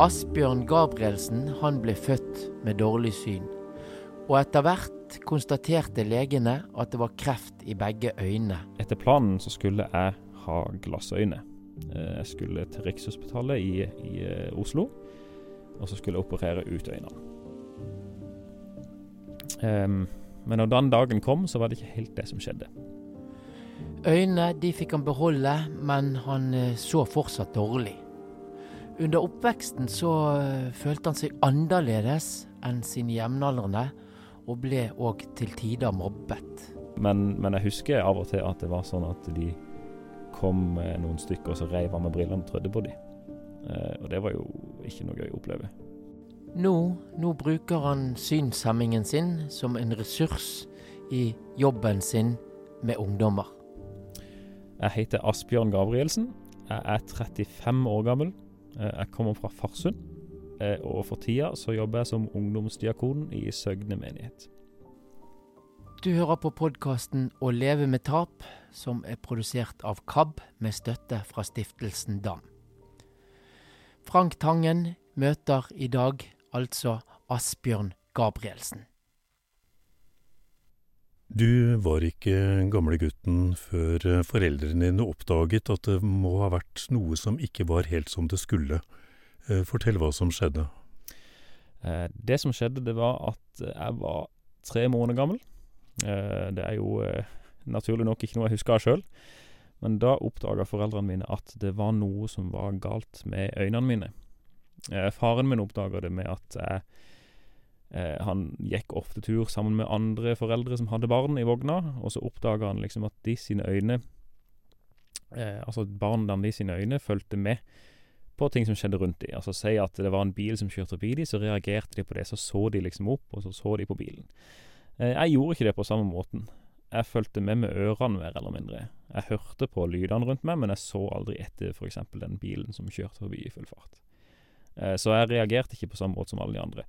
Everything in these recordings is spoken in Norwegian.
Asbjørn Gabrielsen han ble født med dårlig syn. Og etter hvert konstaterte legene at det var kreft i begge øynene. Etter planen så skulle jeg ha glassøyne. Eh, jeg skulle til Rikshospitalet i, i eh, Oslo, og så skulle jeg operere ut øynene. Um, men når den dagen kom, så var det ikke helt det som skjedde. Øynene de fikk han beholde, men han eh, så fortsatt dårlig. Under oppveksten så følte han seg annerledes enn sine jevnaldrende, og ble òg til tider mobbet. Men, men, jeg husker av og til at det var sånn at de kom noen stykker, og så reiv han med brillene og trødde på dem. Eh, og det var jo ikke noe gøy å oppleve. Nå, nå bruker han synshemmingen sin som en ressurs i jobben sin med ungdommer. Jeg heter Asbjørn Gabrielsen. Jeg er 35 år gammel. Eh, jeg kommer fra Farsund. Eh, og for tida så jobber jeg som ungdomsdiakon i Søgne menighet. Du hører på podkasten Å leve med tap, som er produsert av KAB med støtte fra stiftelsen DAM. Frank Tangen møter i dag altså Asbjørn Gabrielsen. Du var ikke gamle gutten før eh, foreldrene dine oppdaget at det må ha vært noe som ikke var helt som det skulle. Eh, fortell hva som skjedde. Eh, det som skjedde, det var at jeg var tre måneder gammel. Det er jo naturlig nok ikke noe jeg husker sjøl, men da oppdaga foreldrene mine at det var noe som var galt med øynene mine. Faren min oppdaga det med at jeg han gikk ofte tur sammen med andre foreldre som hadde barn i vogna, og så oppdaga han liksom at de sine øyne eh, Altså barna de sine øyne fulgte med på ting som skjedde rundt dem. Altså Si at det var en bil som kjørte forbi dem, så reagerte de på det. Så så de liksom opp, og så så de på bilen. Eh, jeg gjorde ikke det på samme måten. Jeg fulgte med med ørene, mer eller mindre. Jeg hørte på lydene rundt meg, men jeg så aldri etter f.eks. den bilen som kjørte forbi i full fart. Eh, så jeg reagerte ikke på samme måte som alle de andre.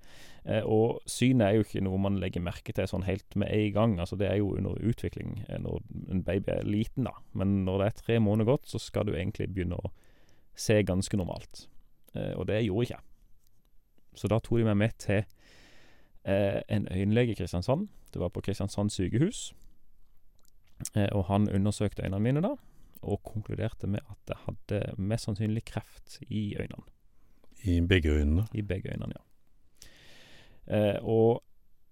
Eh, og synet er jo ikke noe man legger merke til sånn helt med en gang. Altså Det er jo under utvikling når en baby er liten, da. Men når det er tre måneder gått, så skal du egentlig begynne å se ganske normalt. Og det gjorde ikke jeg. Så da tok de meg med til en øyenlege i Kristiansand det var på Kristiansand sykehus. Eh, og han undersøkte øynene mine da, og konkluderte med at jeg hadde mest sannsynlig kreft i øynene. I begge øynene? I begge øynene, ja. Eh, og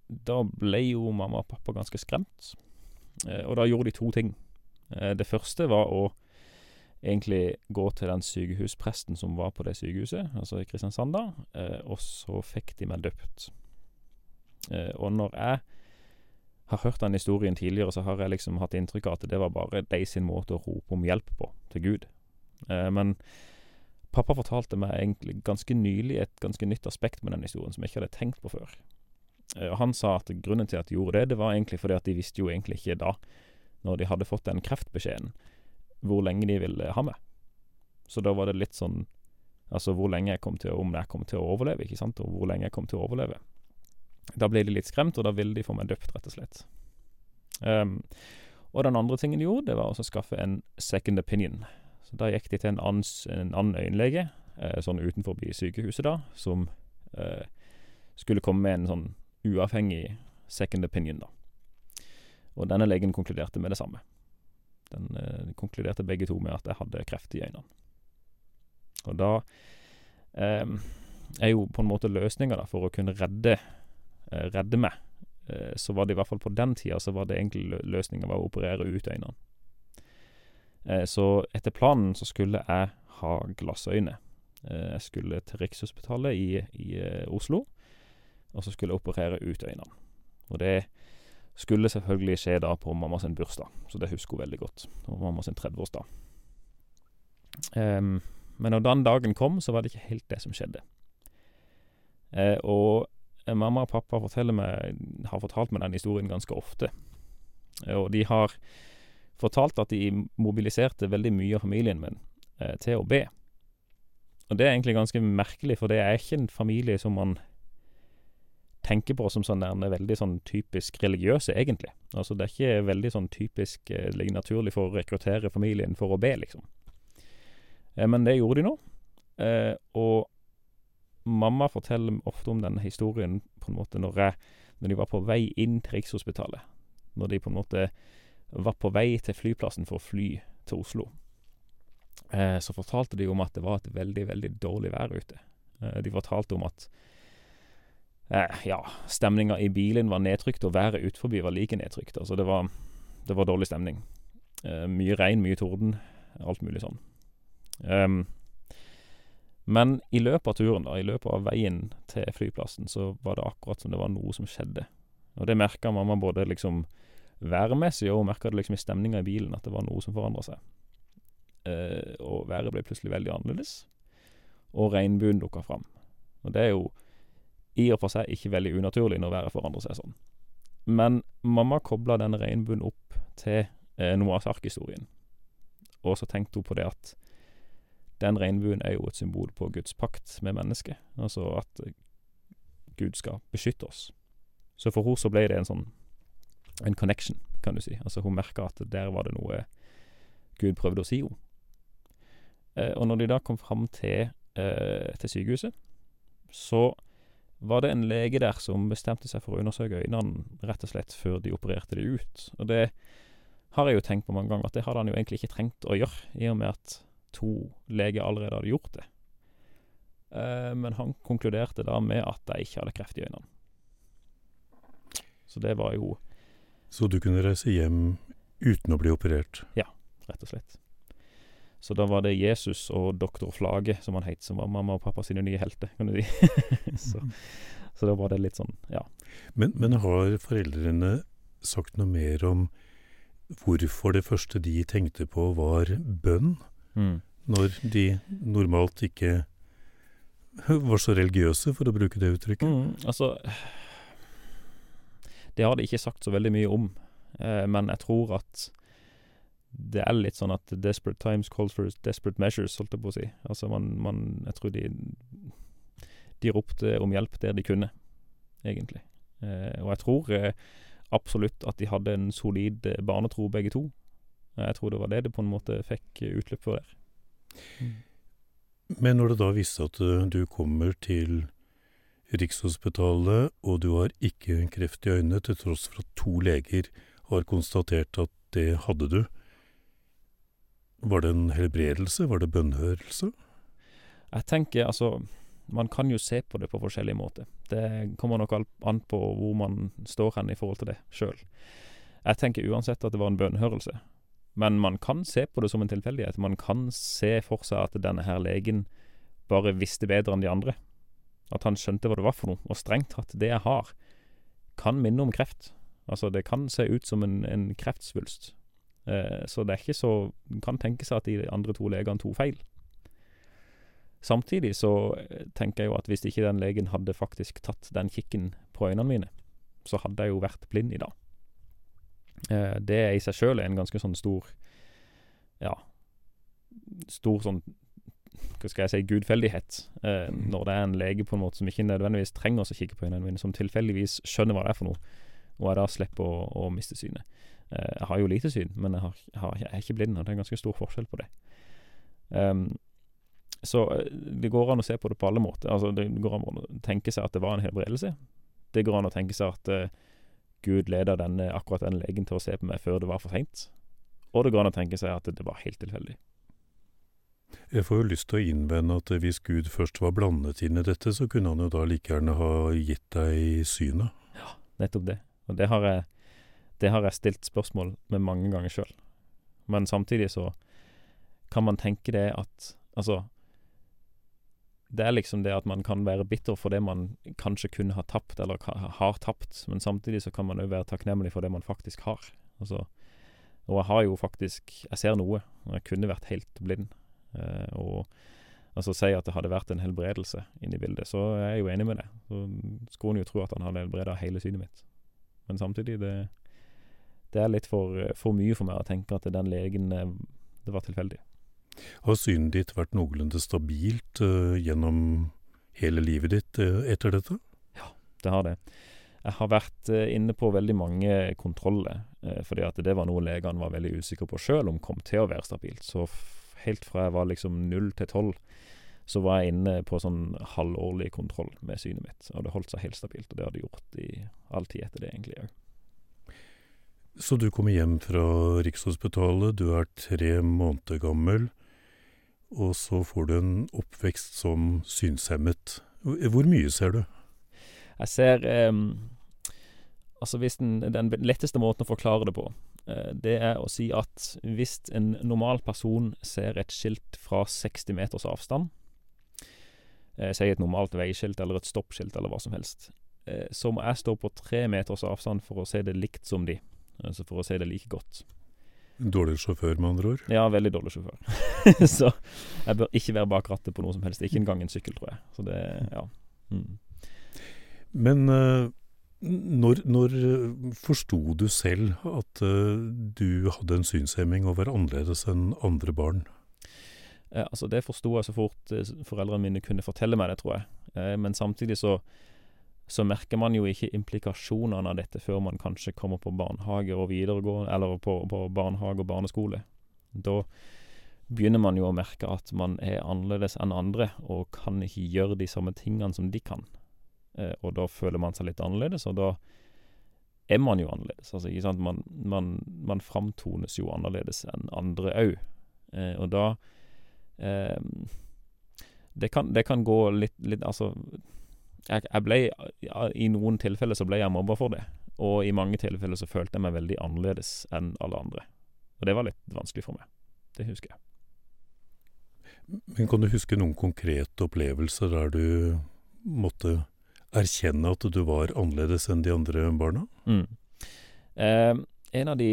da ble jo mamma og pappa ganske skremt. Eh, og da gjorde de to ting. Eh, det første var å egentlig gå til den sykehuspresten som var på det sykehuset, altså i Kristiansand, da, eh, og så fikk de meg døpt. Eh, og når jeg har hørt den historien tidligere, så har jeg liksom hatt inntrykk av at det var bare de sin måte å rope om hjelp på til Gud. Eh, men pappa fortalte meg egentlig ganske nylig et ganske nytt aspekt med den historien som jeg ikke hadde tenkt på før. Og han sa at grunnen til at de gjorde det, det var egentlig fordi at de visste jo egentlig ikke da, når de hadde fått den kreftbeskjeden, hvor lenge de ville ha meg. Så da var det litt sånn Altså hvor lenge jeg kom til å, om jeg kom til å overleve, ikke sant, og hvor lenge jeg kom til å overleve. Da ble de litt skremt, og da ville de få meg døpt, rett og slett. Um, og den andre tingen de gjorde, det var å skaffe en second opinion. Så da gikk de til en annen, en annen øyenlege, eh, sånn utenfor sykehuset da, som eh, skulle komme med en sånn uavhengig second opinion, da. Og denne legen konkluderte med det samme. Den eh, konkluderte begge to med at jeg hadde kreft i øynene. Og da eh, er jo på en måte løsninga for å kunne redde Eh, redde meg, eh, så var det i hvert fall på den tida så var det egentlig løsninga å operere ut øynene. Eh, så etter planen så skulle jeg ha glassøyne. Jeg skulle til Rikshospitalet i, i Oslo, og så skulle jeg operere ut øynene. Og det skulle selvfølgelig skje da på mamma sin bursdag, så det husker hun veldig godt. Det var mamma sin 30-årsdag. Um, men når den dagen kom, så var det ikke helt det som skjedde. Uh, og Eh, mamma og pappa meg, har fortalt meg den historien ganske ofte. Uh, og de har fortalt at de mobiliserte veldig mye av familien min eh, til å be. Og det er egentlig ganske merkelig, for det er ikke en familie som man tenker på som sånn der, veldig sånn typisk religiøse, egentlig. Altså det er ikke veldig sånn typisk eh, naturlig for å rekruttere familien for å be, liksom. Eh, men det gjorde de nå. Eh, og mamma forteller ofte om denne historien på en måte når, jeg, når de var på vei inn til Rikshospitalet. Når de på en måte var på vei til flyplassen for å fly til Oslo. Eh, så fortalte de om at det var et veldig, veldig dårlig vær ute. Eh, de fortalte om at eh, ja, stemninga i bilen var nedtrykt, og været utenfor var like nedtrykt. Altså, det var, det var dårlig stemning. Mye regn, mye torden, alt mulig sånn. Um, men i løpet av turen, da, i løpet av veien til flyplassen, så var det akkurat som det var noe som skjedde. Og det merka mamma både liksom værmessig, hun merka det liksom i stemninga i bilen, at det var noe som forandra seg. Eh, og været ble plutselig veldig annerledes, og regnbuen dukka fram. Og det er jo i og for seg ikke veldig unaturlig når været forandrer seg sånn. Men mamma kobla denne regnbuen opp til eh, Noahs ark-historien, og så tenkte hun på det at den regnbuen er jo et symbol på Guds pakt med mennesket, altså at Gud skal beskytte oss. Så for henne så ble det en sånn en connection, kan du si. Altså hun merka at der var det noe Gud prøvde å si henne. Eh, og når de da kom fram til, eh, til sykehuset, så var det en lege der som bestemte seg for å undersøke øynene, rett og slett før de opererte de ut. Og det har jeg jo tenkt på mange ganger, at det hadde han jo egentlig ikke trengt å gjøre, i og med at to leger allerede hadde gjort det. Eh, men han konkluderte da med at de ikke hadde kreft i øynene. Så det var jo Så du kunne reise hjem uten å bli operert? Ja, rett og slett. Så da var det Jesus og doktor Flage, som han het, som var mamma og pappa sine nye helter, kan du si. så, så da var det litt sånn, ja. Men, men har foreldrene sagt noe mer om hvorfor det første de tenkte på var bønn, når de normalt ikke var så religiøse, for å bruke det uttrykket? Mm, altså Det har de ikke sagt så veldig mye om, eh, men jeg tror at det er litt sånn at desperate times calls for desperate measures, holdt jeg på å si. Altså man, man Jeg tror de De ropte om hjelp der de kunne, egentlig. Eh, og jeg tror eh, absolutt at de hadde en solid barnetro, begge to. Jeg tror det var det det på en måte fikk utløp for der. Men når det da viste at eh, du kommer til Rikshospitalet, og du har ikke kreft i øynene, til tross for at to leger har konstatert at det hadde du, var det en helbredelse? Var det bønnhørelse? Jeg tenker altså Man kan jo se på det på forskjellige måter. Det kommer nok an på hvor man står hen i forhold til det sjøl. Jeg tenker uansett at det var en bønnhørelse. Men man kan se på det som en tilfeldighet. Man kan se for seg at denne her legen bare visste bedre enn de andre. At han skjønte hva det var for noe. Og strengt tatt, det jeg har, kan minne om kreft. Altså, det kan se ut som en, en kreftsvulst. Eh, så det er ikke så kan tenke seg at de andre to legene tok feil. Samtidig så eh, tenker jeg jo at hvis ikke den legen hadde faktisk tatt den kikken på øynene mine, så hadde jeg jo vært blind i dag. Eh, det i seg sjøl en ganske sånn stor Ja, stor sånn Hva skal jeg si gudfeldighet. Eh, når det er en lege på en måte som ikke nødvendigvis trenger å kikke på øynene mine, som tilfeldigvis skjønner hva det er for noe, og jeg da slipper å, å miste synet. Eh, jeg har jo lite syn, men jeg, har, har, jeg er ikke blind, og det er en ganske stor forskjell på det. Um, så det går an å se på det på alle måter. Altså, det går an å tenke seg at det var en helbredelse. Det går an å tenke seg at uh, Gud leda akkurat den legen til å se på meg før det var for seint. Og det går an å tenke seg at det var helt tilfeldig. Jeg får jo lyst til å innvende at hvis Gud først var blandet inn i dette, så kunne han jo da like gjerne ha gitt deg synet. Nettopp det. Og det har jeg, det har jeg stilt spørsmål med mange ganger sjøl. Men samtidig så kan man tenke det at Altså Det er liksom det at man kan være bitter for det man kanskje kunne ha tapt, eller har tapt, men samtidig så kan man òg være takknemlig for det man faktisk har. Altså Og jeg har jo faktisk Jeg ser noe, og jeg kunne vært helt blind. Eh, og altså si at det hadde vært en helbredelse inne i bildet, så er jeg jo enig med det. Så skulle en jo tro at han hadde helbreda hele synet mitt. Men samtidig, det, det er litt for, for mye for meg å tenke at den legen Det var tilfeldig. Har synet ditt vært noenlunde stabilt uh, gjennom hele livet ditt uh, etter dette? Ja, Det har det. Jeg har vært uh, inne på veldig mange kontroller, fordi at det var noe legene var veldig usikre på sjøl om kom til å være stabilt. Så helt fra jeg var liksom null til tolv, så var jeg inne på sånn halvårlig kontroll med synet mitt. Og det holdt seg helt stabilt, og det hadde gjort i all tid etter det, egentlig òg. Så du kommer hjem fra Rikshospitalet, du er tre måneder gammel, og så får du en oppvekst som synshemmet. Hvor mye ser du? Jeg ser um, Altså, hvis den, den letteste måten å forklare det på, det er å si at hvis en normal person ser et skilt fra 60 meters avstand, eh, si et normalt veiskilt eller et stoppskilt eller hva som helst, eh, så må jeg stå på tre meters avstand for å se det likt som de. Altså for å se det like godt. Dårlig sjåfør, med andre ord? Ja, veldig dårlig sjåfør. så jeg bør ikke være bak rattet på noe som helst. Ikke engang en sykkel, tror jeg. Så det, ja. Mm. Men uh, når, når forsto du selv at uh, du hadde en synshemming og var annerledes enn andre barn? Eh, altså Det forsto jeg så fort eh, foreldrene mine kunne fortelle meg det, tror jeg. Eh, men samtidig så så merker man jo ikke implikasjonene av dette før man kanskje kommer på barnehage og videregående, eller på, på barnehage og barneskole. Da begynner man jo å merke at man er annerledes enn andre, og kan ikke gjøre de samme tingene som de kan. Eh, og da føler man seg litt annerledes, og da er man jo annerledes. Altså, ikke sant? Man, man, man framtones jo annerledes enn andre òg. Eh, og da eh, det, kan, det kan gå litt, litt Altså jeg, jeg ble, I noen tilfeller så ble jeg mobba for det, og i mange tilfeller så følte jeg meg veldig annerledes enn alle andre. Og det var litt vanskelig for meg. Det husker jeg. Men kan du huske noen konkrete opplevelser der du måtte erkjenne at du var annerledes enn de andre barna? Mm. Eh, en av de,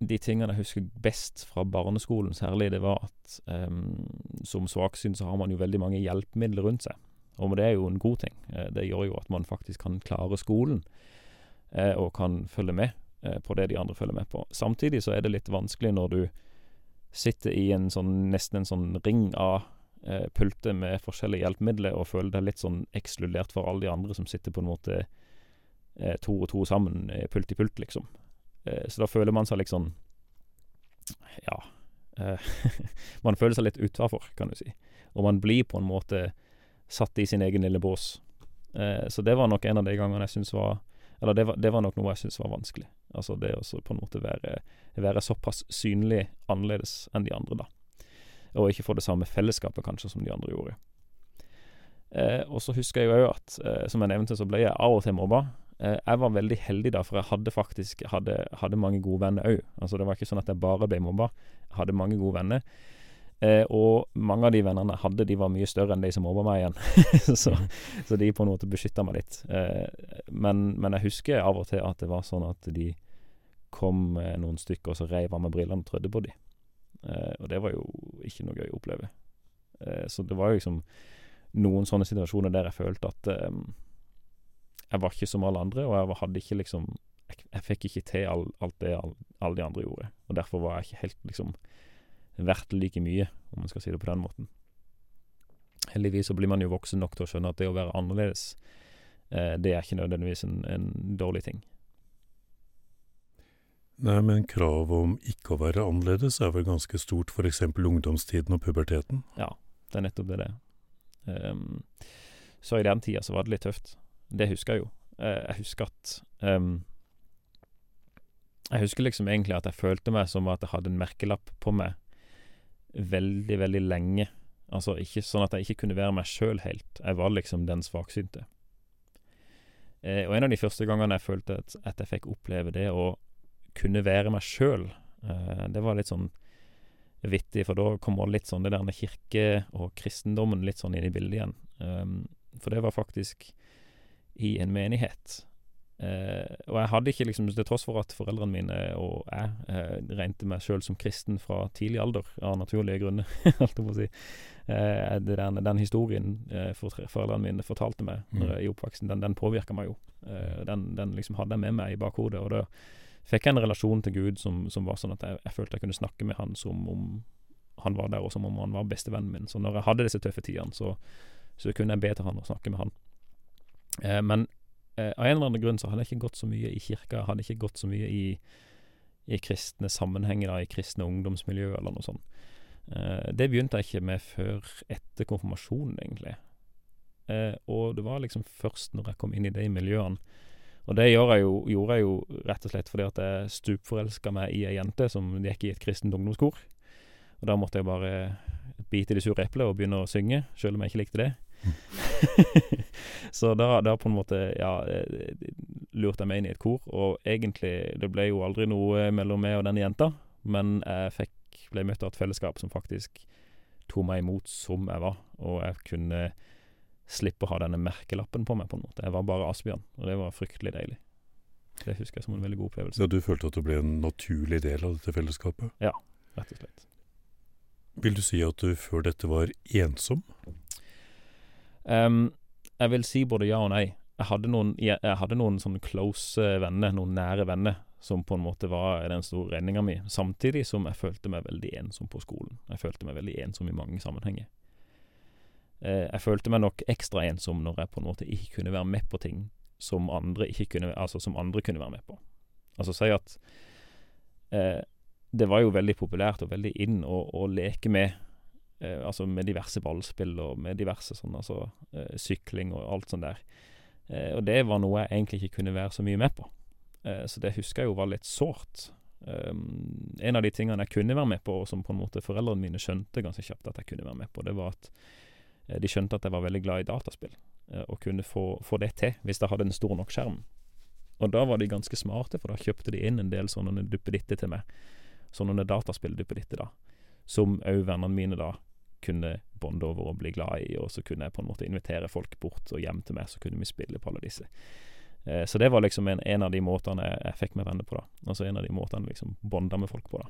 de tingene jeg husker best fra barneskolen særlig, det var at eh, som svaksyn så har man jo veldig mange hjelpemidler rundt seg. Og det er jo en god ting. Eh, det gjør jo at man faktisk kan klare skolen, eh, og kan følge med eh, på det de andre følger med på. Samtidig så er det litt vanskelig når du sitter i en sånn, nesten en sånn ring av eh, pulter med forskjellige hjelpemidler, og føler deg litt sånn ekskludert for alle de andre som sitter på en måte eh, to og to sammen, eh, pult i pult, liksom. så da føler man seg liksom Ja. man føler seg litt utafor, kan du si. Og man blir på en måte satt i sin egen lille bås. Så det var nok en av de gangene jeg syns var Eller det var, det var nok noe jeg syntes var vanskelig. Altså det å på en måte være, være såpass synlig annerledes enn de andre, da. Og ikke få det samme fellesskapet, kanskje, som de andre gjorde. Eh, og så husker jeg jo òg at, eh, som jeg nevnte, så ble jeg av og til mobba. Eh, jeg var veldig heldig da, for jeg hadde faktisk hadde, hadde mange gode venner òg. Altså, det var ikke sånn at jeg bare ble mobba. Jeg hadde mange gode venner. Eh, og mange av de vennene jeg hadde, de var mye større enn de som mobba meg igjen. så, mm. så, de på en måte beskytta meg litt. Eh, men, men, jeg husker av og til at det var sånn at de kom eh, noen stykker, og så reiv av meg brillene og trødde på de. Eh, og det var jo ikke noe gøy å oppleve. Eh, så det var jo liksom noen sånne situasjoner der jeg følte at eh, jeg var ikke som alle andre, og jeg hadde ikke liksom Jeg, jeg fikk ikke til all, alt det alle all de andre gjorde. Og derfor var jeg ikke helt liksom verdt like mye, om man skal si det på den måten. Heldigvis så blir man jo voksen nok til å skjønne at det å være annerledes, eh, det er ikke nødvendigvis en, en dårlig ting. Nei, men kravet om ikke å være annerledes er vel ganske stort, f.eks. ungdomstiden og puberteten? Ja, det er nettopp det det er. Um, så i den tida så var det litt tøft. Det husker jeg jo. Uh, jeg husker at um, Jeg husker liksom egentlig at jeg følte meg som at jeg hadde en merkelapp på meg veldig, veldig lenge. Altså ikke sånn at jeg ikke kunne være meg sjøl helt. Jeg var liksom den svaksynte. Eh, og en av de første gangene jeg følte at, at jeg fikk oppleve det å kunne være meg sjøl, eh, det var litt sånn vittig, for da kommer litt sånn det der med kirke og kristendommen litt sånn inn i bildet igjen. Um, for det var faktisk i en menighet. Eh, og jeg hadde ikke liksom, til tross for at foreldrene mine og jeg eh, regnet meg sjøl som kristen fra tidlig alder, av naturlige grunner, holdt jeg på å si. Eh, den, den, historien for, foreldrene mine fortalte meg mm. i oppveksten, den, den påvirka meg jo. Den, den, liksom hadde jeg med meg i bakhodet. Og da fikk jeg en relasjon til Gud som, som var sånn at jeg, jeg, følte jeg kunne snakke med han som om han var der, og som om han var bestevennen min. Så når jeg hadde disse tøffe tidene, så, så kunne jeg be til han og snakke med han. Eh, men eh, av en eller annen grunn så hadde jeg ikke gått så mye i kirka, hadde ikke gått så mye i, i kristne sammenhenger, i kristne ungdomsmiljø eller noe sånt. Eh, det begynte jeg ikke med før etter konfirmasjonen, egentlig. Eh, og det var liksom først når jeg kom inn i de miljøene Og det jeg, jo, gjorde jeg jo rett og slett fordi at jeg stupforelska meg i ei jente som gikk i et kristent ungdomskor. Og da måtte jeg bare bite i det sure eplet og begynne å synge, sjøl om jeg ikke likte det. så da, da, på en måte, ja Lurte jeg meg inn i et kor, og egentlig Det ble jo aldri noe mellom meg og denne jenta, men jeg fikk ble møtt av et fellesskap som faktisk tok meg imot som jeg var, og jeg kunne slippe å ha denne merkelappen på meg, på en måte. Jeg var bare Asbjørn, og det var fryktelig deilig. Det husker jeg som en veldig god opplevelse. Ja, Du følte at du ble en naturlig del av dette fellesskapet? Ja, rett og slett. Vil du si at du før dette var ensom? Um, jeg vil si både ja og nei. Jeg hadde noen, jeg, jeg hadde noen sånne close venner, noen nære venner, som på en måte var den store redninga mi, samtidig som jeg følte meg veldig ensom på skolen. Jeg følte meg veldig ensom i mange sammenhenger. Eh, jeg følte meg nok ekstra ensom når jeg på en måte ikke kunne være med på ting som andre, kunne, altså som andre kunne være med på. Altså si at eh, det var jo veldig populært og veldig inn å, å leke med eh, altså med diverse ballspill og med diverse sånn altså eh, sykling og alt sånt der. Eh, og det var noe jeg egentlig ikke kunne være så mye med på. Eh, så det husker jeg jo var litt sårt. Um, en av de tingene jeg kunne være med på, og som på en måte foreldrene mine skjønte ganske kjapt at jeg kunne være med på, det var at de skjønte at jeg var veldig glad i dataspill, uh, og kunne få, få, det til hvis jeg hadde en stor nok skjerm. Og da var de ganske smarte, for da kjøpte de inn en del sånne duppeditter til meg. Sånne dataspill-duppeditter, da. Som òg vennene mine da kunne bonde over og bli glad i, og så kunne jeg på en måte invitere folk bort og hjem til meg, så kunne vi spille på alle disse. Eh, så det var liksom en, en av de måtene jeg, fikk meg venner på, da. Altså en av de måtene jeg liksom bonda med folk på, da.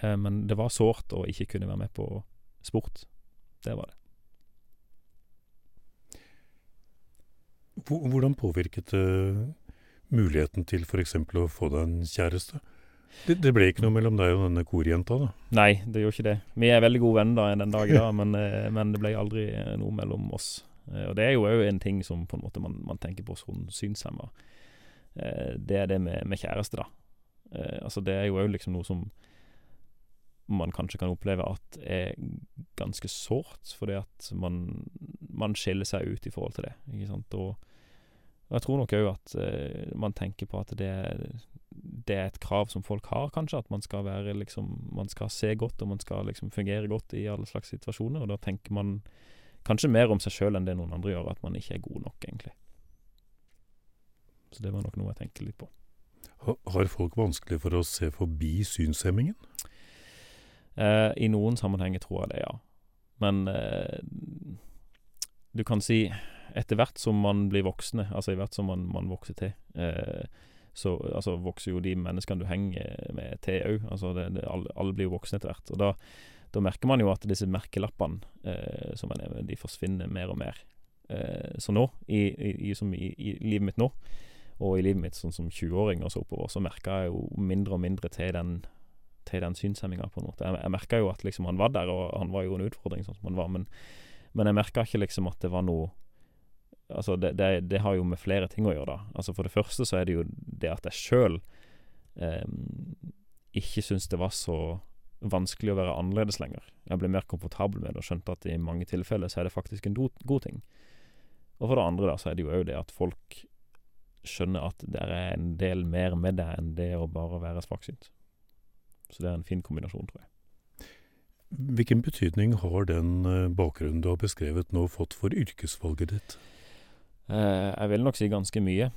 Eh, men det var sårt å ikke kunne være med på sport. Det var det. Hvordan påvirket det muligheten til f.eks. å få deg en kjæreste? Det, det, ble ikke noe mellom deg og denne korjenta, da? Nei, det gjorde ikke det. Vi er veldig gode venner da, den dag i dag, men, eh, men, det ble aldri noe mellom oss. Eh, og det er jo òg en ting som på en måte man, man tenker på som synshemma. Eh, det er det med, med kjæreste, da. Eh, altså det er jo òg liksom noe som man kanskje kan oppleve at er ganske sårt, fordi at man, man skiller seg ut i forhold til det. Ikke sant? Og, jeg tror nok òg at uh, man tenker på at det, det, er et krav som folk har, kanskje. At man skal være liksom Man skal se godt, og man skal liksom fungere godt i alle slags situasjoner. Og da tenker man kanskje mer om seg sjøl enn det noen andre gjør, at man ikke er god nok, egentlig. Så det var nok noe jeg tenkte litt på. Har folk vanskelig for å se forbi synshemmingen? Eh, I noen sammenhenger tror jeg det, ja. Men eh, du kan si etter hvert som man blir voksne, altså i hvert som man, man vokser til, eh, så altså, vokser jo de menneskene du henger med til òg. Altså, alle, alle, blir jo voksne etter hvert. Og da da merker man jo at disse merkelappene eh, som er, de forsvinner mer og mer. Eh, så nå, i, i, i, i, livet mitt nå, og i livet mitt sånn som 20-åring og så oppover, så merka jeg jo mindre og mindre til den, til den synshemminga, på en måte. Jeg, jeg merka jo at liksom han var der, og han var jo en utfordring sånn som han var, men, men jeg merka ikke liksom at det var noe Altså, det, det, det, har jo med flere ting å gjøre, da. Altså, for det første så er det jo det at jeg sjøl eh, ikke syns det var så vanskelig å være annerledes lenger. Jeg ble mer komfortabel med det og skjønte at i mange tilfeller så er det faktisk en god ting. Og for det andre da, så er det jo òg det at folk skjønner at det er en del mer med det enn det å bare være svaksynt. Så det er en fin kombinasjon, tror jeg. Hvilken betydning har den eh, bakgrunnen du har beskrevet nå fått for yrkesvalget ditt? Eh, jeg vil nok si ganske mye.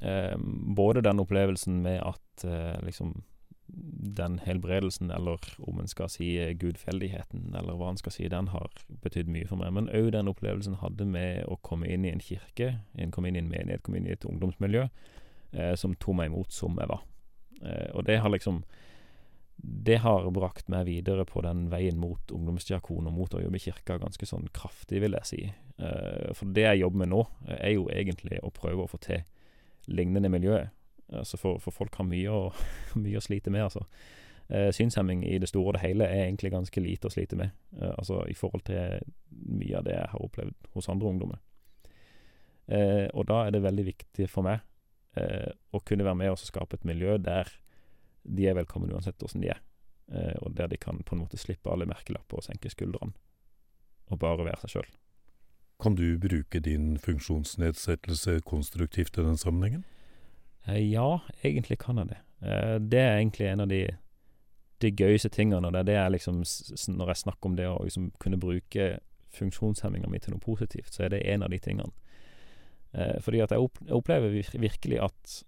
Eh, både den opplevelsen med at eh, liksom den helbredelsen, eller om en skal si eh, gudfeldigheten, eller hva en skal si, den har betydd mye for meg. Men òg den opplevelsen hadde med å komme inn i en kirke, en komme inn i en menighet, komme inn i et ungdomsmiljø, eh, som tok meg imot som jeg var. Eh, og det har liksom Det har brakt meg videre på den veien mot ungdomsdiakon og mot å jobbe i kirka ganske sånn kraftig, vil jeg si. Eh, for det jeg jobber med nå, er jo egentlig å prøve å få til lignende miljøer. Altså for, for, folk har mye å, mye å slite med, altså. Eh, synshemming i det store og det hele er egentlig ganske lite å slite med, eh, altså i forhold til mye av det jeg har opplevd hos andre ungdommer. Eh, og da er det veldig viktig for meg eh, å kunne være med og skape et miljø der de er velkomne uansett åssen de er. eh, og der de kan på en måte slippe alle merkelapper og senke skuldrene, og bare være seg sjøl. Kan du bruke din funksjonsnedsettelse konstruktivt i den sammenhengen? Eh, ja, egentlig kan jeg det. Eh, det er egentlig en av de, de gøyeste tingene, og det er det jeg liksom Når jeg snakker om det å liksom kunne bruke funksjonshemminga mi til noe positivt, så er det en av de tingene. Eh, fordi at jeg opplever virkelig at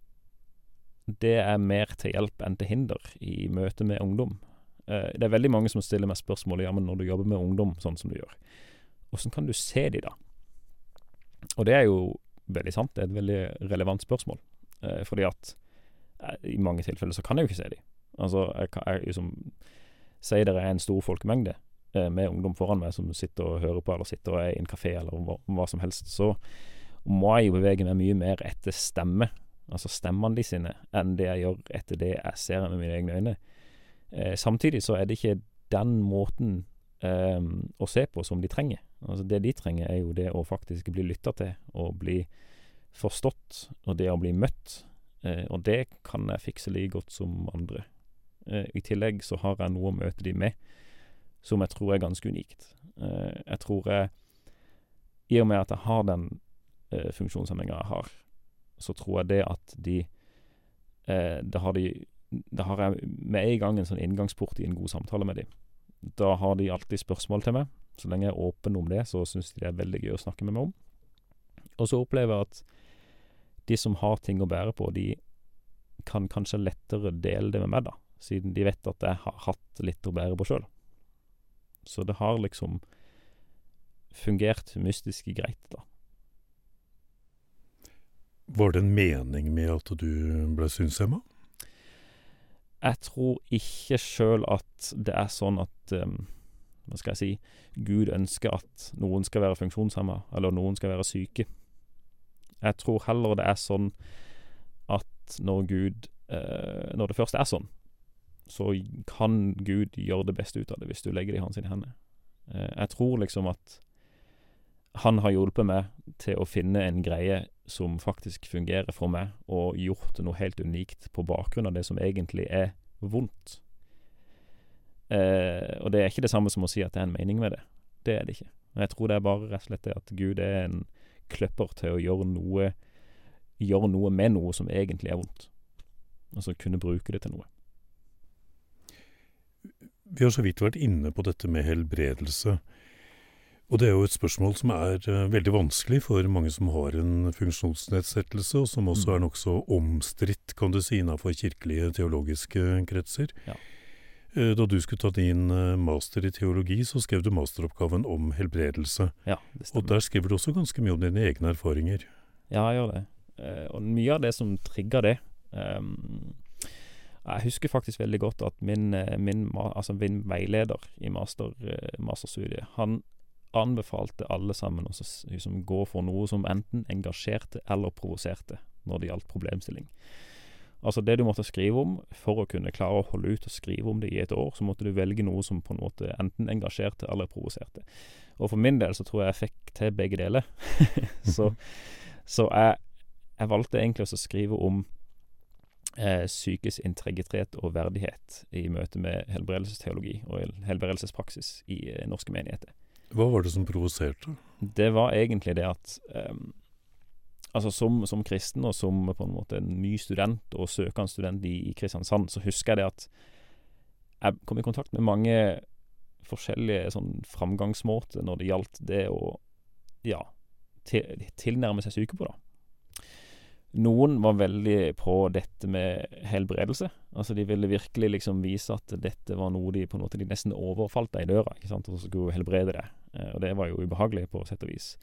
det er mer til hjelp enn til hinder i møte med ungdom. det er veldig mange som stiller meg spørsmålet ja, men når du jobber med ungdom sånn som du gjør, åssen kan du se de da? Og det er jo veldig sant, det er et veldig relevant spørsmål. Eh, fordi at eh, i mange tilfeller så kan jeg jo ikke se de. Altså, jeg kan jeg, liksom Si det er en stor folkemengde eh, med ungdom foran meg som sitter og hører på, eller sitter og er i en kafé, eller hva, hva som helst, så må jeg jo bevege meg mye mer etter stemme, altså stemmene de sine, enn det jeg gjør etter det jeg ser med mine egne øyne. Eh, samtidig så er det ikke den måten eh, å se på som de trenger. Altså Det de trenger, er jo det å faktisk bli lytta til, og bli forstått, og det å bli møtt. Eh, og det kan jeg fikse like godt som andre. Eh, I tillegg så har jeg noe å møte de med som jeg tror er ganske unikt. Eh, jeg tror jeg I og med at jeg har den eh, funksjonshemminga jeg har, så tror jeg det at de eh, Da har de Da har jeg med en gang en sånn inngangsport i en god samtale med dem. Da har de alltid spørsmål til meg. Så lenge jeg er åpen om det, så syns de det er veldig gøy å snakke med meg om. Og så opplever jeg at de som har ting å bære på, de kan kanskje lettere dele det med meg, da, siden de vet at jeg har hatt litt å bære på sjøl. Så det har liksom fungert mystisk greit, da. Var det en mening med at du ble synshemma? Jeg tror ikke sjøl at det er sånn at um, Hva skal jeg si Gud ønsker at noen skal være funksjonshemma, eller noen skal være syke. Jeg tror heller det er sånn at når Gud uh, Når det først er sånn, så kan Gud gjøre det beste ut av det hvis du legger det i hans hender. Uh, jeg tror liksom at han har hjulpet meg til å finne en greie som faktisk fungerer for meg, og gjort noe helt unikt på bakgrunn av det som egentlig er vondt. Eh, og det er ikke det samme som å si at det er en mening med det. Det er det ikke. Jeg tror det er bare rett og slett det at Gud er en kløpper til å gjøre noe Gjøre noe med noe som egentlig er vondt. Altså kunne bruke det til noe. Vi har så vidt vært inne på dette med helbredelse. Og det er jo et spørsmål som er uh, veldig vanskelig for mange som har en funksjonsnedsettelse, og som også mm. er nokså omstridt, kan du si, innenfor kirkelige teologiske kretser. Ja. Uh, da du skulle ta din uh, master i teologi, så skrev du masteroppgaven om helbredelse. Ja. Og der skriver du også ganske mye om dine egne erfaringer. Ja, jeg gjør det. Og mye av det som trigger det um, Jeg husker faktisk veldig godt at min, min, altså min veileder i master, masterstudiet, han anbefalte alle sammen å liksom, gå for noe som enten engasjerte eller provoserte når det gjaldt problemstilling. Altså det du måtte skrive om, for å kunne klare å holde ut og skrive om det i et år, så måtte du velge noe som på en måte enten engasjerte eller provoserte. Og for min del så tror jeg jeg fikk til begge deler. så, så jeg, jeg, valgte egentlig å skrive om eh, psykisk integritet og verdighet i møte med helbredelsesteologi og helbredelsespraksis i eh, norske menigheter. Hva var det som provoserte? Det var egentlig det at um, altså som, som, kristen og som på en måte en ny student og søkende student i, i, Kristiansand, så husker jeg det at jeg kom i kontakt med mange forskjellige sånn framgangsmåter når det gjaldt det å ja, til, tilnærme seg syke på, da. Noen var veldig på dette med helbredelse. Altså De ville virkelig liksom vise at dette var noe de på en måte de nesten overfalt deg i døra, ikke sant, og så skulle helbrede det. Eh, og det var jo ubehagelig på sett og vis.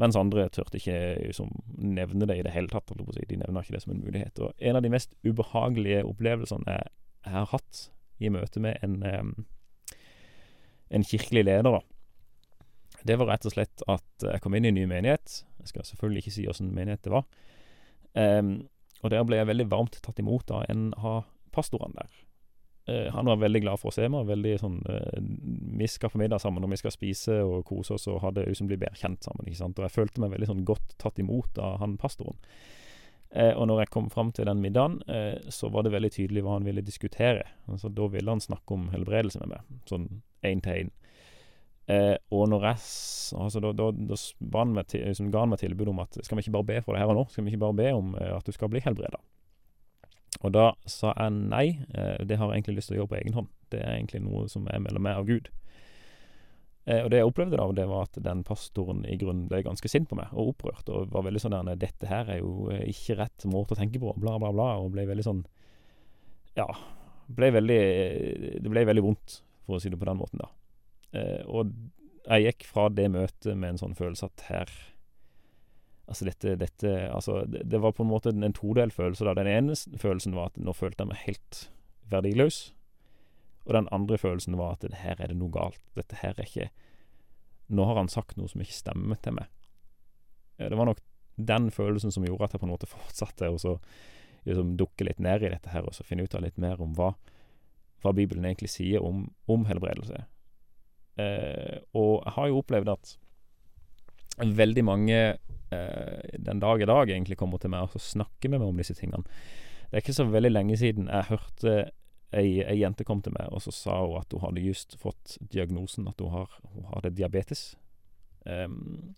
Mens andre turte ikke liksom, nevne det i det hele tatt. De nevner ikke det som en mulighet. Og en av de mest ubehagelige opplevelsene jeg, har hatt i møte med en, um, en kirkelig leder. Det var rett og slett at jeg kom inn i en ny menighet. Jeg skal selvfølgelig ikke si åssen menighet det var. Um, og der ble jeg veldig varmt tatt imot av en av pastorene der. Uh, han var veldig glad for å se meg. Veldig sånn uh, Vi skal på middag sammen, og vi skal spise og kose oss og ha det liksom bli bedre kjent sammen. ikke sant? Og jeg følte meg veldig sånn godt tatt imot av han pastoren. Eh, og når jeg kom fram til den middagen, eh, så var det veldig tydelig hva han ville diskutere. Altså, da ville han snakke om helbredelse med meg, sånn én til én. Eh, og når jeg altså, da, da, da liksom, ga han meg tilbud om at skal vi ikke bare be for det her og nå? Skal vi ikke bare be om eh, at du skal bli helbreda? Og da sa jeg nei, eh, det har jeg egentlig lyst til å gjøre på egen hånd. Det er egentlig noe som er mellom meg og Gud. Eh, og det jeg opplevde da, det var at den pastoren i grunnen ble ganske sint på meg, og opprørt, og var veldig sånn der 'Dette her er jo eh, ikke rett måte å tenke på', bla, bla, bla, og ble veldig sånn Ja, ble veldig Det ble veldig vondt, for å si det på den måten, da. Og jeg gikk fra det møtet med en sånn følelse at her Altså, dette, dette Altså, det, det var på en måte en todelt følelse, da. Den ene følelsen var at nå følte jeg meg helt verdiløs. Og den andre følelsen var at her er det noe galt. Dette her er ikke Nå har han sagt noe som ikke stemmer til meg. Det var nok den følelsen som gjorde at jeg på en måte fortsatte å liksom, dukke litt ned i dette her, og så finne ut av litt mer om hva, hva Bibelen egentlig sier om, om helbredelse. Eh, og jeg har jo opplevd at veldig mange eh, den dag i dag egentlig kommer til meg og snakker med meg om disse tingene. Det er ikke så veldig lenge siden jeg hørte ei, ei, jente kom til meg, og så sa hun at hun hadde just fått diagnosen at hun, har, hun hadde diabetes. Um,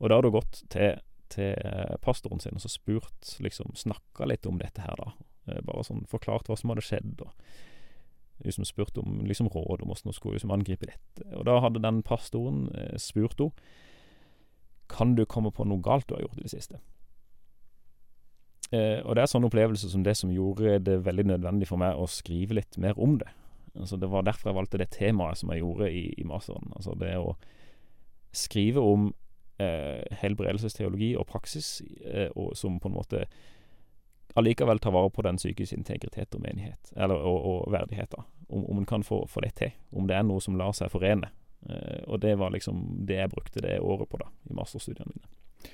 og da hadde hun gått til, til pastoren sin og så spurt, liksom snakka litt om dette her, da. Eh, bare sånn forklart hva som hadde skjedd, og liksom spurt om liksom råd om hvordan hun skulle liksom angripe dette. Og da hadde den pastoren eh, spurt henne kan du komme på noe galt du har gjort i det siste. Eh, og det er sånne opplevelser som det som gjorde det veldig nødvendig for meg å skrive litt mer om det. Altså Det var derfor jeg valgte det temaet som jeg gjorde i, i masteren. Altså det å skrive om eh, helbredelsesteologi og praksis, eh, og som på en måte allikevel tar vare på den psykiske integritet og menighet, eller, og, og verdighet. Om, om en kan få, få, det til. Om det er noe som lar seg forene. Eh, og det var liksom det jeg brukte det året på da, i masterstudiene mine.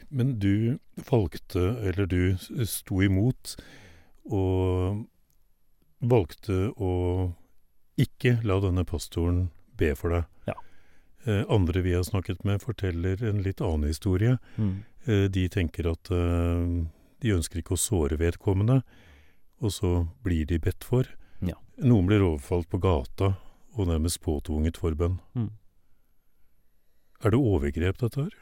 Men du valgte, eller du sto imot, og valgte å ikke la denne pastoren be for deg. Ja. Eh, andre vi har snakket med, forteller en litt annen historie. Mm. Eh, de tenker at eh, de ønsker ikke å såre vedkommende, og så blir de bedt for. Ja. Noen blir overfalt på gata og nærmest påtvunget forbønn. Mm. Er det overgrep, dette her?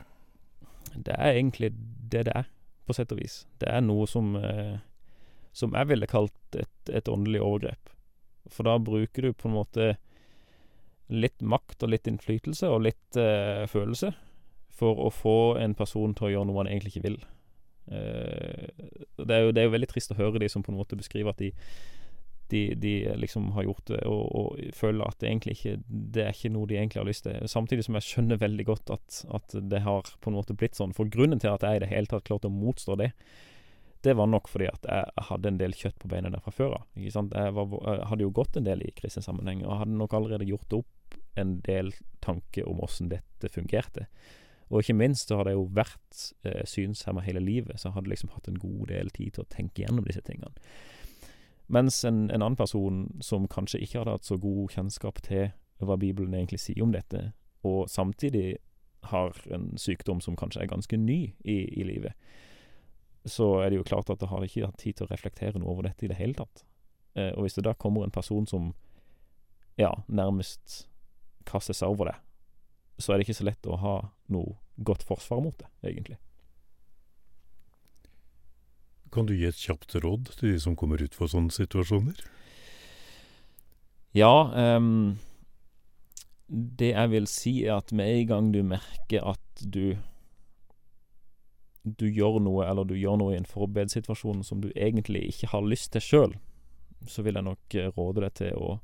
Det er egentlig det det er, på sett og vis. Det er noe som, eh, som jeg ville kalt et, et åndelig overgrep. For da bruker du på en måte litt makt og litt innflytelse og litt eh, følelse for å få en person til å gjøre noe han egentlig ikke vil. Eh, det, er jo, det, er jo, veldig trist å høre de som på en måte beskriver at de de, de, liksom har gjort det, og, og, føler at det egentlig ikke Det er ikke noe de egentlig har lyst til. Samtidig som jeg skjønner veldig godt at, at det har på en måte blitt sånn. For grunnen til at jeg i det hele tatt klarte å motstå det, det var nok fordi at jeg hadde en del kjøtt på beina der fra før av. Jeg, jeg, hadde jo gått en del i kristen sammenheng, og hadde nok allerede gjort opp en del tanke om åssen dette fungerte. Og ikke minst så hadde jeg jo vært eh, synshemma hele livet, så jeg hadde liksom hatt en god del tid til å tenke gjennom disse tingene. Mens en, en, annen person som kanskje ikke hadde hatt så god kjennskap til hva Bibelen egentlig sier om dette, og samtidig har en sykdom som kanskje er ganske ny i, i livet, så er det jo klart at da har ikke hatt tid til å reflektere noe over dette i det hele tatt. Eh, og hvis det da kommer en person som ja, nærmest kaster seg over det, så er det ikke så lett å ha noe godt forsvar mot det, egentlig. Kan du gi et kjapt råd til de som kommer ut for sånne situasjoner? Ja, um, det jeg vil si er at med en gang du merker at du du gjør noe, eller du gjør noe i en forberedssituasjon som du egentlig ikke har lyst til sjøl, så vil jeg nok eh, råde deg til å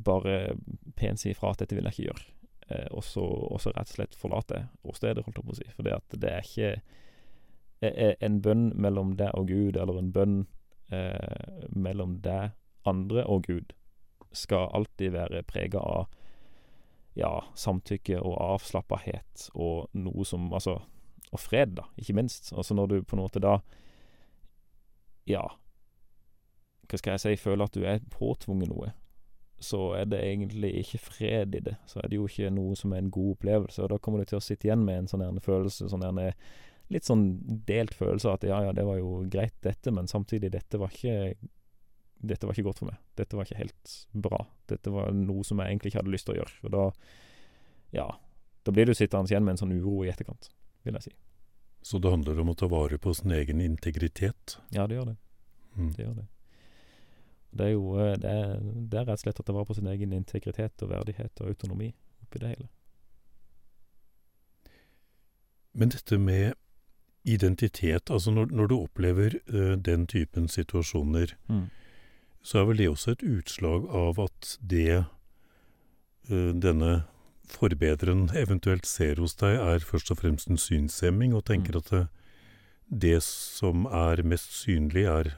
bare pent si ifra at dette vil jeg ikke gjøre. Eh, og så rett og slett forlate åstedet, holdt jeg på å si. For det, det er ikke en bønn mellom deg og Gud, eller en bønn eh, mellom deg, andre og Gud, skal alltid være prega av ja, samtykke og avslappahet og noe som Altså Og fred, da, ikke minst. Altså når du på en måte da Ja, hva skal jeg si, føler at du er påtvunget noe, så er det egentlig ikke fred i det. Så er det jo ikke noe som er en god opplevelse, og da kommer du til å sitte igjen med en sånn følelse, sånn litt sånn delt følelse av at ja, ja, det var jo greit, dette, men samtidig, dette var ikke dette var ikke godt for meg. Dette var ikke helt bra. Dette var noe som jeg egentlig ikke hadde lyst til å gjøre. Og da, ja, da blir du sittende igjen med en sånn uro i etterkant, vil jeg si. Så det handler om å ta vare på sin egen integritet? Ja, det gjør det. Mm. Det gjør det. Det er jo eh, det er, det er rett og slett å ta vare på sin egen integritet og verdighet og autonomi oppi det hele. Men dette med identitet, altså når, når du opplever uh, den typen situasjoner, mm så er vel det også et utslag av at det uh, denne forbederen eventuelt ser hos deg, er først og fremst en synshemming, og tenker mm. at det, det, som er mest synlig, er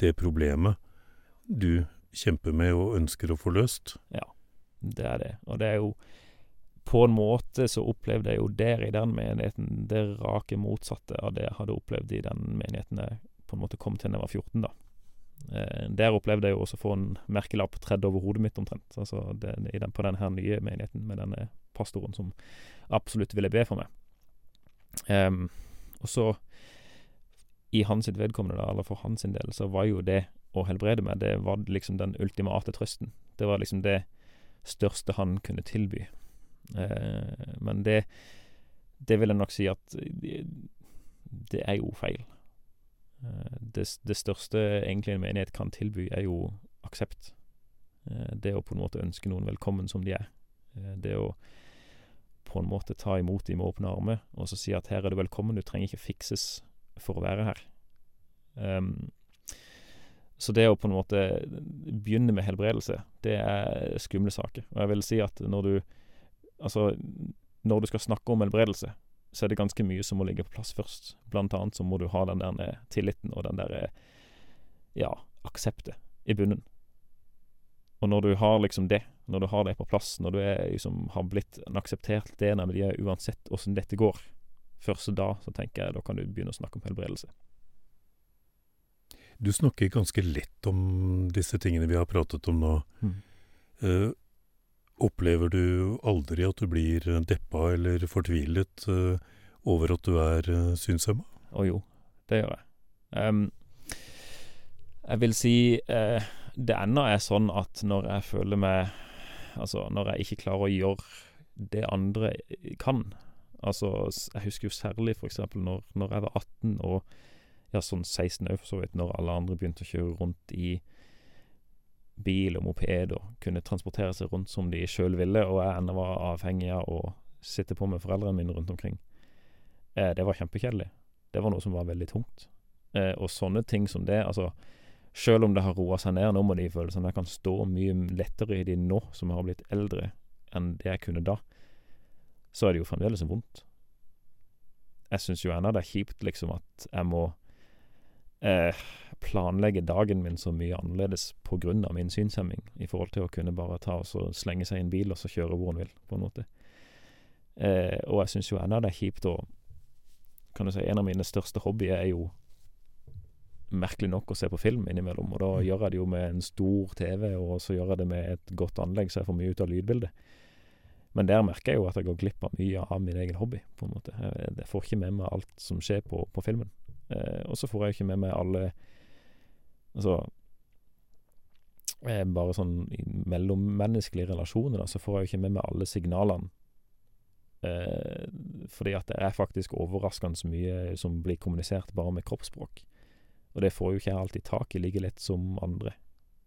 det problemet du kjemper med og ønsker å få løst. Ja, det er det. Og det er jo På en måte så opplevde jeg jo der i den menigheten det rake motsatte av det jeg hadde opplevd i den menigheten jeg på en måte kom til da jeg var 14, da. Eh, der opplevde jeg jo også å få en merkelapp tredd over hodet mitt, omtrent. Altså den, den, på denne nye menigheten med denne pastoren som absolutt ville be for meg. Eh, og så, i hans sitt vedkommende, da, eller for hans del, så var jo det å helbrede meg, det var liksom den ultimate trøsten. Det var liksom det største han kunne tilby. Uh, men det, det vil jeg nok si at det, er jo feil. Eh, det, det, største egentlig en menighet kan tilby, er jo aksept. Eh, det å på en måte ønske noen velkommen som de er. Eh, det å på en måte ta imot dem med åpne armer og så si at her er du velkommen, du trenger ikke fikses for å være her. Um, så det å på en måte begynne med helbredelse, det er skumle saker. Og jeg vil si at når du Altså, når du skal snakke om helbredelse, så er det ganske mye som må ligge på plass først. Blant annet så må du ha den der tilliten og den der ja, akseptet i bunnen. Og når du har liksom det, når du har det på plass, når du er, liksom, har blitt en akseptert del av det uansett åssen dette går, først da så tenker jeg da kan du begynne å snakke om helbredelse. Du snakker ganske lett om disse tingene vi har pratet om nå. Mm. Uh, Opplever du aldri at du blir deppa eller fortvilet uh, over at du er uh, synshemma? Å jo, det gjør jeg. Um, jeg vil si uh, det ennå er sånn at når jeg føler meg Altså, når jeg ikke klarer å gjøre det andre kan Altså, jeg husker jo særlig eksempel når, når jeg var 18 og ja, sånn 16 òg, for så vidt, når alle andre begynte å kjøre rundt i bil og moped og kunne transportere seg rundt som de sjøl ville, og jeg ennå var avhengig av å sitte på med foreldrene mine rundt omkring. Eh, det var kjempekjedelig. Det var noe som var veldig tungt. Eh, og sånne ting som det, altså Sjøl om det har roa seg ned nå med de følelsene, jeg kan stå mye lettere i de nå som jeg har blitt eldre, enn det jeg kunne da, så er det jo fremdeles vondt. Jeg syns jo ennå det er kjipt liksom at jeg må planlegge dagen min så mye annerledes pga. min synshemming, i forhold til å kunne bare ta og slenge seg i en bil og så kjøre hvor en vil, på en måte. Eh, og jeg syns jo ennå det er kjipt å Kan du si en av mine største hobbyer er jo merkelig nok å se på film innimellom, og da mm. gjør jeg det jo med en stor TV, og så gjør jeg det med et godt anlegg, så jeg får mye ut av lydbildet. Men der merker jeg jo at jeg går glipp av mye av min egen hobby, på en måte. Jeg, jeg får ikke med meg alt som skjer på, på filmen. Eh, og så får jeg ikke med meg alle Altså eh, Bare sånn i mellommenneskelige relasjoner, da, så får jeg jo ikke med meg alle signalene. Eh, fordi at det er faktisk overraskende mye som blir kommunisert bare med kroppsspråk. Og det får jo ikke jeg alltid tak i like lett som andre.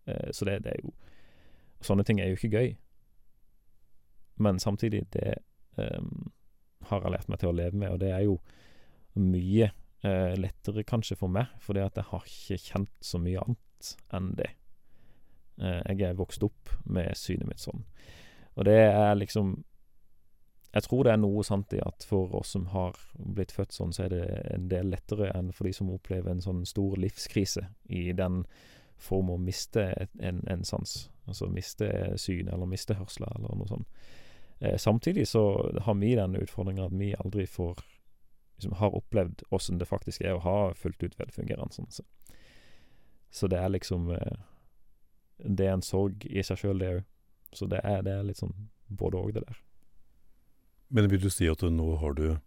Eh, så det, det, er jo Sånne ting er jo ikke gøy. Men samtidig, det eh, har jeg lært meg til å leve med, og det er jo mye lettere kanskje for meg, fordi at jeg har ikke kjent så mye annet enn det. Eh, jeg er vokst opp med synet mitt sånn. Og det er liksom Jeg tror det er noe sant i at for oss som har blitt født sånn, så er det en del lettere enn for de som opplever en sånn stor livskrise i den form å miste en, en sans. Altså miste syn, eller miste hørsel eller noe sånt. Eh, samtidig så har vi den utfordringa at vi aldri får liksom har opplevd åssen det faktisk er å ha fullt ut velfungerende sanser. Så det er liksom eh, Det er en sorg i seg sjøl, det òg. Så det er, det er, litt sånn både òg, det der. Men vil du si at nå har du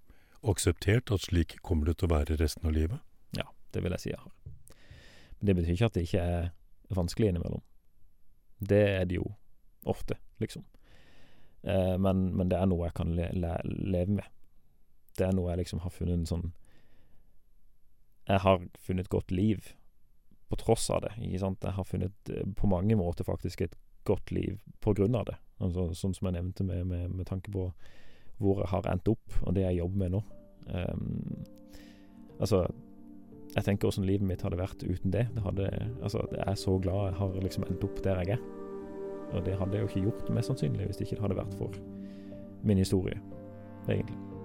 akseptert at slik kommer det til å være resten av livet? Ja, det vil jeg si jeg har. Men det betyr ikke at det ikke er vanskelig innimellom. Det er det jo ofte, liksom. Eh, men, men, det er noe jeg kan le, le, leve med. Det er noe jeg liksom har funnet en sånn Jeg har funnet et godt liv på tross av det, ikke sant. Jeg har funnet eh, på mange måter faktisk et godt liv på grunn av det. Altså, sånn som jeg nevnte med, med, med, tanke på hvor jeg har endt opp, og det jeg jobber med nå. Um, altså Jeg tenker åssen livet mitt hadde vært uten det. det hadde, altså, jeg er så glad jeg har liksom endt opp der jeg er. Og det hadde jeg jo ikke gjort, mest sannsynlig, hvis det ikke hadde vært for min historie, egentlig.